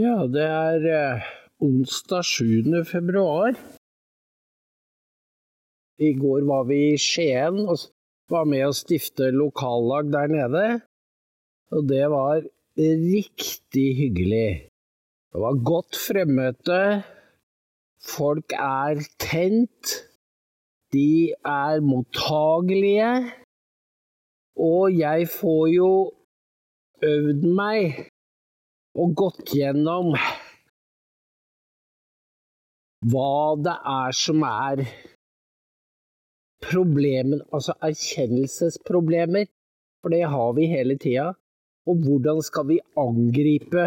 Ja, det er eh, onsdag 7. februar. I går var vi i Skien og var med å stifte lokallag der nede. Og det var riktig hyggelig. Det var godt fremmøte. Folk er tent. De er mottagelige. Og jeg får jo øvd meg og gått gjennom hva det er som er problemen, altså erkjennelsesproblemer, for det har vi hele tida. Og hvordan skal vi angripe,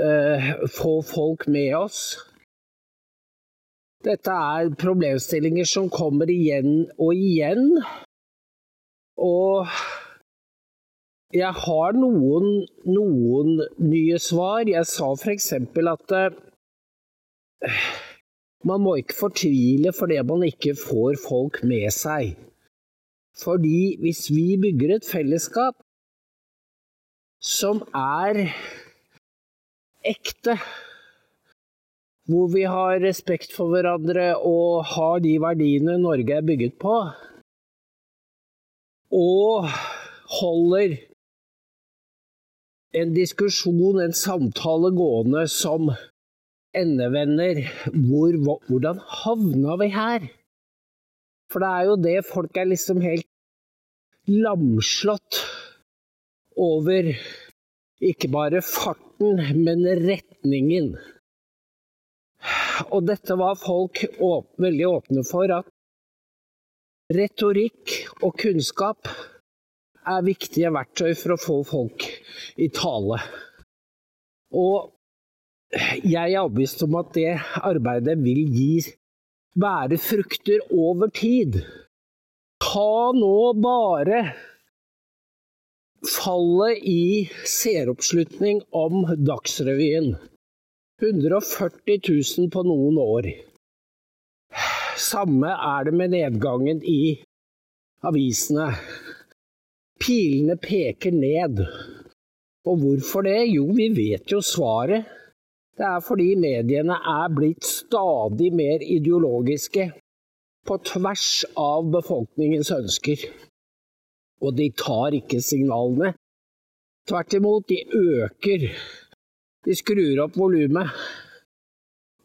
uh, få folk med oss? Dette er problemstillinger som kommer igjen og igjen. Og jeg har noen, noen nye svar. Jeg sa f.eks. at uh, man må ikke fortvile fordi man ikke får folk med seg. Fordi hvis vi bygger et fellesskap som er ekte, hvor vi har respekt for hverandre og har de verdiene Norge er bygget på, og holder en diskusjon, en samtale gående som endevender. Hvor, hvordan havna vi her? For det er jo det folk er liksom helt lamslått over ikke bare farten, men retningen. Og dette var folk åp veldig åpne for, at retorikk og kunnskap er viktige verktøy for å få folk i tale. Og jeg er overbevist om at det arbeidet vil gi bære frukter over tid. Ta nå bare fallet i seeroppslutning om Dagsrevyen. 140 000 på noen år. Samme er det med nedgangen i avisene. Pilene peker ned. Og hvorfor det? Jo, vi vet jo svaret. Det er fordi mediene er blitt stadig mer ideologiske, på tvers av befolkningens ønsker. Og de tar ikke signalene. Tvert imot, de øker. De skrur opp volumet.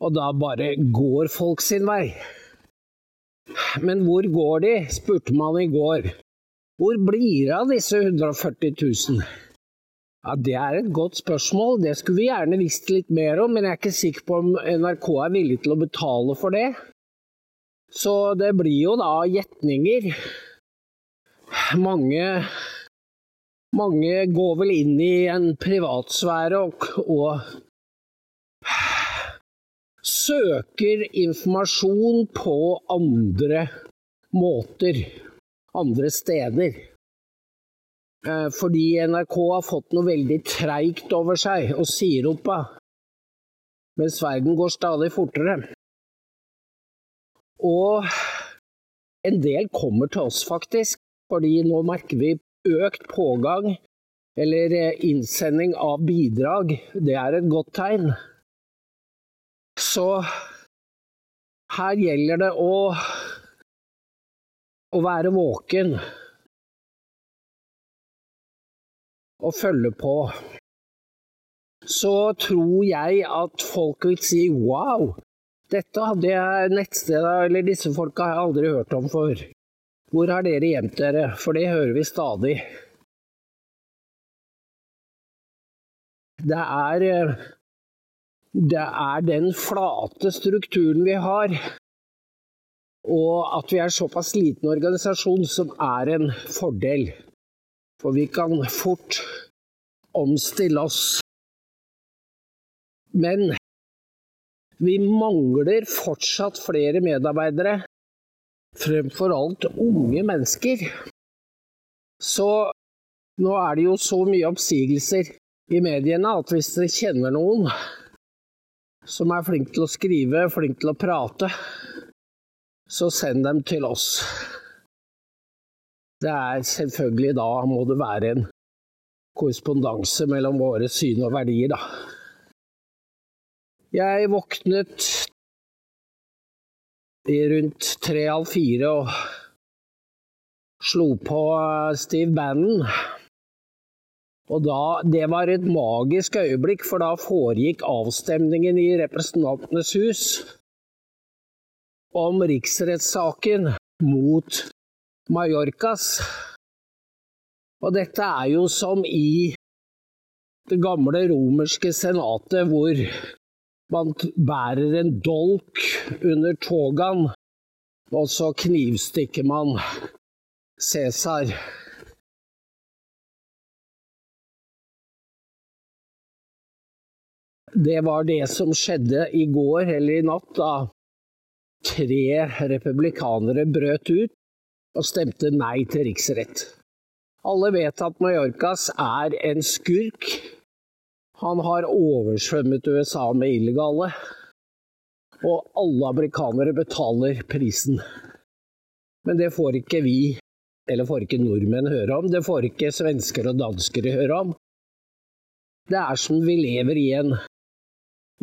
Og da bare går folk sin vei. Men hvor går de, spurte man i går. Hvor blir det av disse 140 000? Ja, Det er et godt spørsmål, det skulle vi gjerne visst litt mer om, men jeg er ikke sikker på om NRK er villig til å betale for det. Så det blir jo da gjetninger. Mange, mange går vel inn i en privatsfære og, og søker informasjon på andre måter andre steder. Eh, fordi NRK har fått noe veldig treigt over seg og sier opp av. Mens verden går stadig fortere. Og en del kommer til oss, faktisk. Fordi nå merker vi økt pågang eller eh, innsending av bidrag. Det er et godt tegn. Så her gjelder det å å være våken og følge på, så tror jeg at folk vil si wow, dette hadde jeg nettstedet eller disse folka har jeg aldri hørt om før. Hvor har dere gjemt dere? For det hører vi stadig. Det er, det er den flate strukturen vi har, og at vi er en såpass liten organisasjon som er en fordel. For vi kan fort omstille oss. Men vi mangler fortsatt flere medarbeidere, fremfor alt unge mennesker. Så nå er det jo så mye oppsigelser i mediene at hvis dere kjenner noen som er flink til å skrive, flink til å prate, så send dem til oss. Det er selvfølgelig da må det være en korrespondanse mellom våre syn og verdier, da. Jeg våknet i rundt tre-halv fire og slo på Steve Bannon. Og da, Det var et magisk øyeblikk, for da foregikk avstemningen i Representantenes hus om riksrettssaken mot Mallorcas. Og dette er jo som i det gamle romerske senatet, hvor man bærer en dolk under togaen, og så knivstikker man Cæsar. Det var det som skjedde i går eller i natt, da tre republikanere brøt ut og stemte nei til riksrett. Alle vet at Mallorcas er en skurk. Han har oversvømmet USA med illegale. Og alle amerikanere betaler prisen. Men det får ikke vi, eller får ikke nordmenn høre om. Det får ikke svensker og dansker høre om. Det er som vi lever i en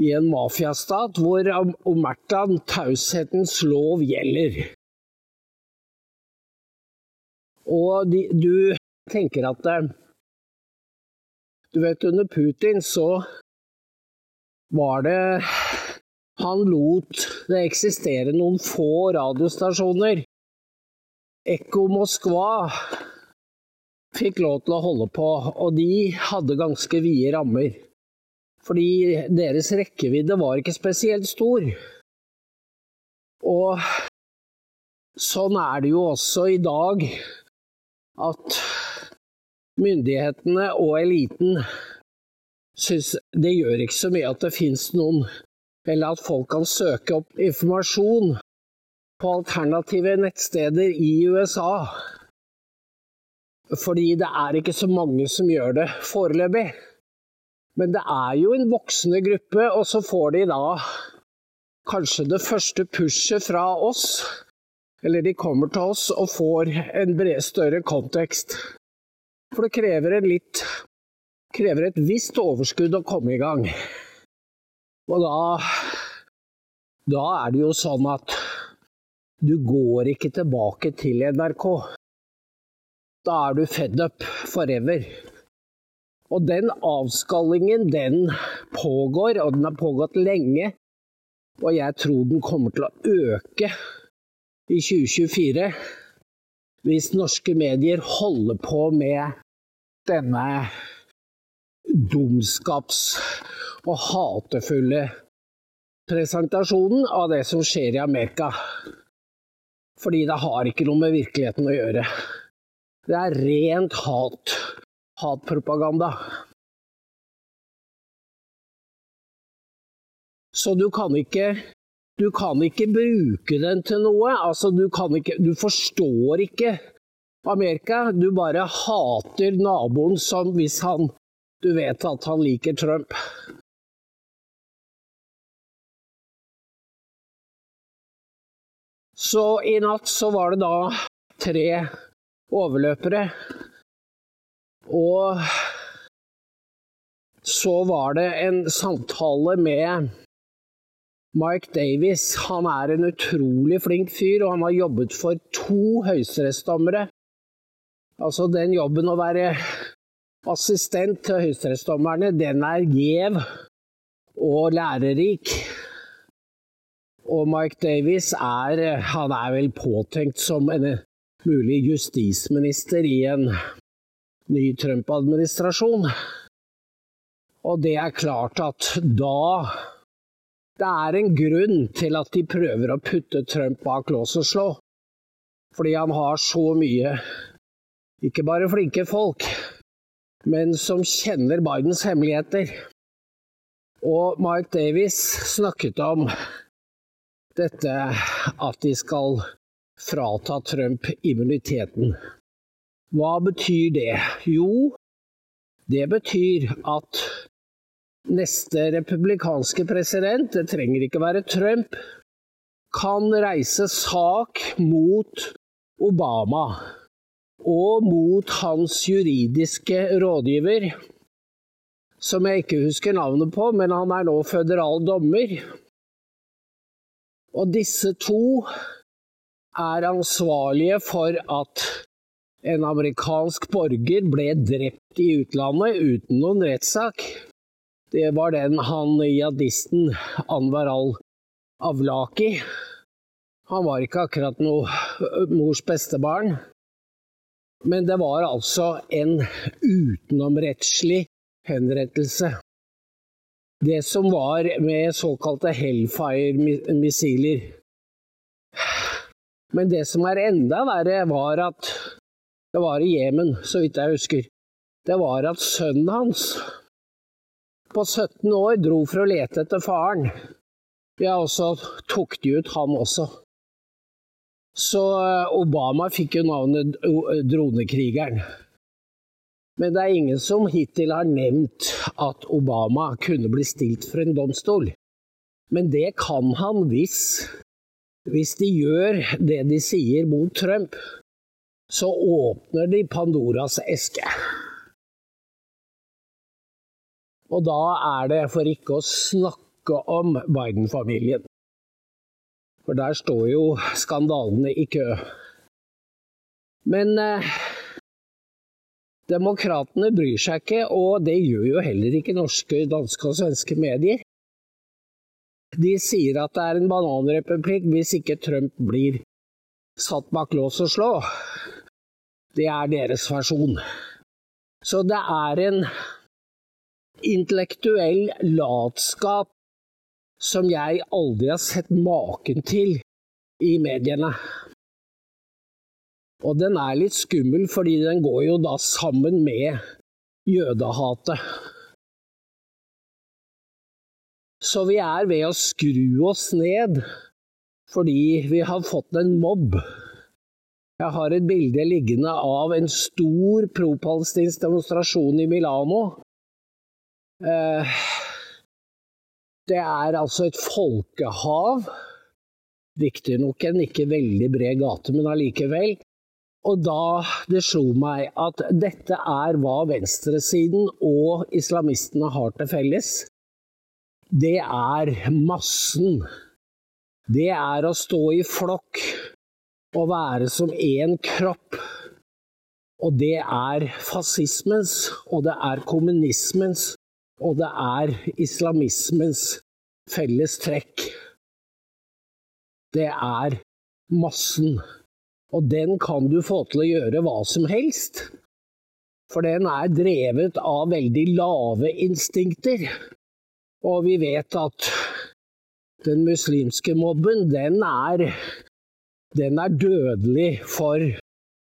i en mafiastat hvor omertan, taushetens lov gjelder. Og de, du tenker at eh, Du vet, under Putin så var det Han lot det eksistere noen få radiostasjoner. Ekko Moskva fikk lov til å holde på, og de hadde ganske vide rammer. Fordi deres rekkevidde var ikke spesielt stor. Og sånn er det jo også i dag at myndighetene og eliten syns det gjør ikke så mye at det fins noen Eller at folk kan søke opp informasjon på alternative nettsteder i USA. Fordi det er ikke så mange som gjør det foreløpig. Men det er jo en voksende gruppe, og så får de da kanskje det første pushet fra oss. Eller de kommer til oss og får en bred, større kontekst. For det krever, litt, krever et visst overskudd å komme i gang. Og da Da er det jo sånn at du går ikke tilbake til NRK. Da er du fed up forever. Og den avskallingen, den pågår, og den har pågått lenge. Og jeg tror den kommer til å øke i 2024 hvis norske medier holder på med denne dumskaps- og hatefulle presentasjonen av det som skjer i Amerika. Fordi det har ikke noe med virkeligheten å gjøre. Det er rent hat hatpropaganda. Så du kan ikke du kan ikke bruke den til noe. Altså, du, ikke, du forstår ikke Amerika. Du bare hater naboen som hvis han Du vet at han liker Trump. Så i natt så var det da tre overløpere og så var det en samtale med Mike Davies. Han er en utrolig flink fyr, og han har jobbet for to høyesterettsdommere. Altså, den jobben å være assistent til høyesterettsdommerne, den er gjev og lærerik. Og Mike Davies er Han er vel påtenkt som en mulig justisminister i en ny Trump-administrasjon. Og det er klart at da Det er en grunn til at de prøver å putte Trump bak lås og slå. Fordi han har så mye ikke bare flinke folk, men som kjenner Bidens hemmeligheter. Og Mike Davis snakket om dette at de skal frata Trump immuniteten. Hva betyr det? Jo, det betyr at neste republikanske president, det trenger ikke være Trump, kan reise sak mot Obama og mot hans juridiske rådgiver, som jeg ikke husker navnet på, men han er nå føderal dommer. Og disse to er ansvarlige for at en amerikansk borger ble drept i utlandet uten noen rettssak. Det var den han jihadisten Anwar al-Avlaki. Han var ikke akkurat noe mors bestebarn. Men det var altså en utenomrettslig henrettelse. Det som var med såkalte Hellfire-missiler. Men det som er enda verre, var at det var i Jemen, så vidt jeg husker. Det var at sønnen hans på 17 år dro for å lete etter faren. Ja, og så tok de ut han også. Så eh, Obama fikk jo navnet dronekrigeren. Men det er ingen som hittil har nevnt at Obama kunne bli stilt for en domstol. Men det kan han hvis, hvis de gjør det de sier mot Trump. Så åpner de Pandoras eske. Og da er det for ikke å snakke om Biden-familien. For der står jo skandalene i kø. Men eh, Demokratene bryr seg ikke, og det gjør jo heller ikke norske, danske og svenske medier. De sier at det er en bananrepublikk hvis ikke Trump blir satt bak lås og slå. Det er deres versjon. Så det er en intellektuell latskap som jeg aldri har sett maken til i mediene. Og den er litt skummel, fordi den går jo da sammen med jødehatet. Så vi er ved å skru oss ned fordi vi har fått en mobb. Jeg har et bilde liggende av en stor propalestinsk demonstrasjon i Milano. Eh, det er altså et folkehav. Riktignok en ikke veldig bred gate, men allikevel. Og da det slo meg at dette er hva venstresiden og islamistene har til felles, det er massen. Det er å stå i flokk og være som én kropp. Og det er fascismens, og det er kommunismens, og det er islamismens felles trekk. Det er massen. Og den kan du få til å gjøre hva som helst. For den er drevet av veldig lave instinkter. Og vi vet at den muslimske mobben, den er, den er dødelig for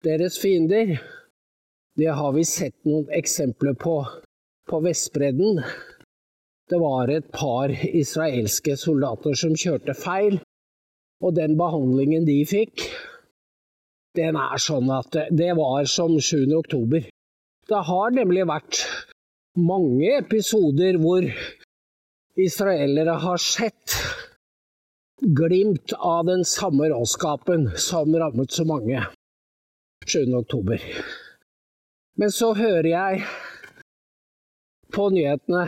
deres fiender. Det har vi sett noen eksempler på på Vestbredden. Det var et par israelske soldater som kjørte feil, og den behandlingen de fikk, den er sånn at det var som 7. oktober. Det har nemlig vært mange episoder hvor israelere har sett glimt av den samme råskapen som rammet så mange 7. oktober. Men så hører jeg på nyhetene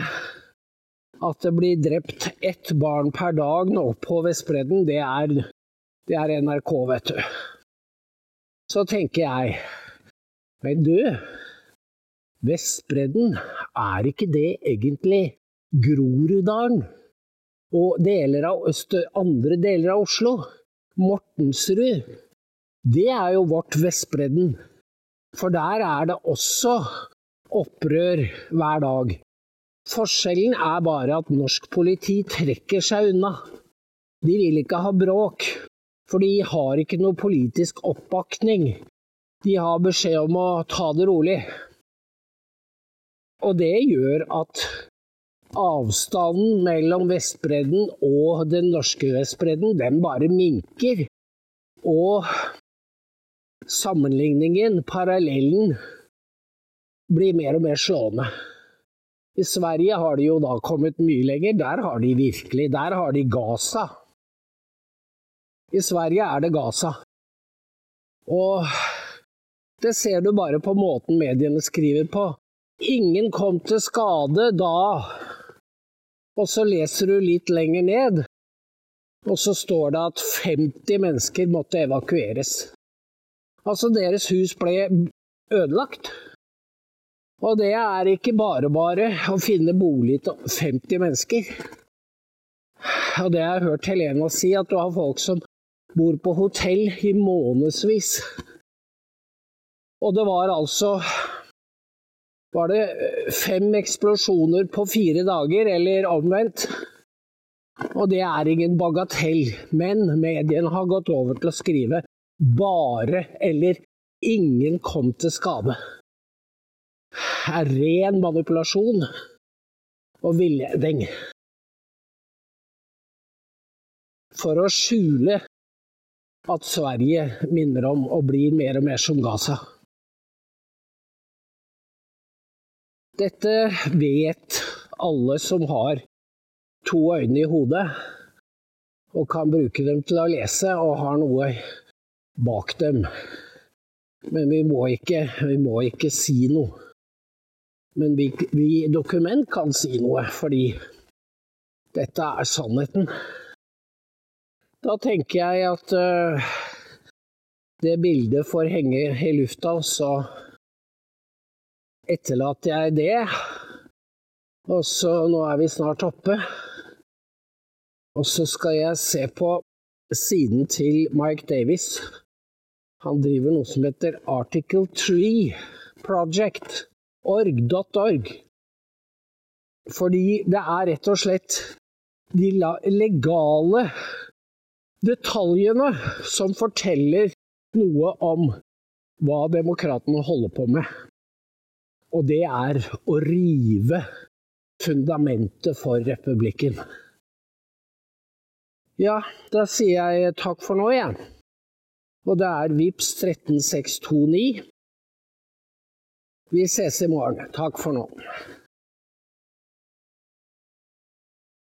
at det blir drept ett barn per dag nå på Vestbredden. Det er, det er NRK, vet du så tenker jeg Men du, Vestbredden, er ikke det egentlig Groruddalen? Og deler av Øst, andre deler av Oslo? Mortensrud? Det er jo vårt Vestbredden. For der er det også opprør hver dag. Forskjellen er bare at norsk politi trekker seg unna. De vil ikke ha bråk. For de har ikke noe politisk oppbakning. De har beskjed om å ta det rolig. Og det gjør at avstanden mellom Vestbredden og den norske Vestbredden, den bare minker. Og sammenligningen, parallellen, blir mer og mer slående. I Sverige har de jo da kommet mye lenger. Der har de virkelig Der har de Gaza. I Sverige er det Gaza. Og det ser du bare på måten mediene skriver på. Ingen kom til skade da. Og så leser du litt lenger ned, og så står det at 50 mennesker måtte evakueres. Altså, deres hus ble ødelagt. Og det er ikke bare bare å finne bolig til 50 mennesker. Og det har jeg hørt Helena si, at du har folk som bor på hotell i månedsvis. Og det var altså Var det fem eksplosjoner på fire dager, eller omvendt? Og det er ingen bagatell, men mediene har gått over til å skrive bare eller ingen kom til skade. Er ren manipulasjon og villedning. For å skjule at Sverige minner om og blir mer og mer som Gaza. Dette vet alle som har to øyne i hodet og kan bruke dem til å lese og har noe bak dem. Men vi må ikke, vi må ikke si noe. Men vi, vi dokument kan si noe, fordi dette er sannheten. Da tenker jeg at uh, det bildet får henge i lufta, så etterlater jeg det. Og så nå er vi snart oppe. Og så skal jeg se på siden til Mike Davis. Han driver noe som heter Article 3 Project. Org.org. Fordi det er rett og slett de legale detaljene som forteller noe om hva demokratene holder på med. Og det er å rive fundamentet for republikken. Ja, da sier jeg takk for nå. Ja. Og det er VIPS 13629. Vi ses i morgen. Takk for nå.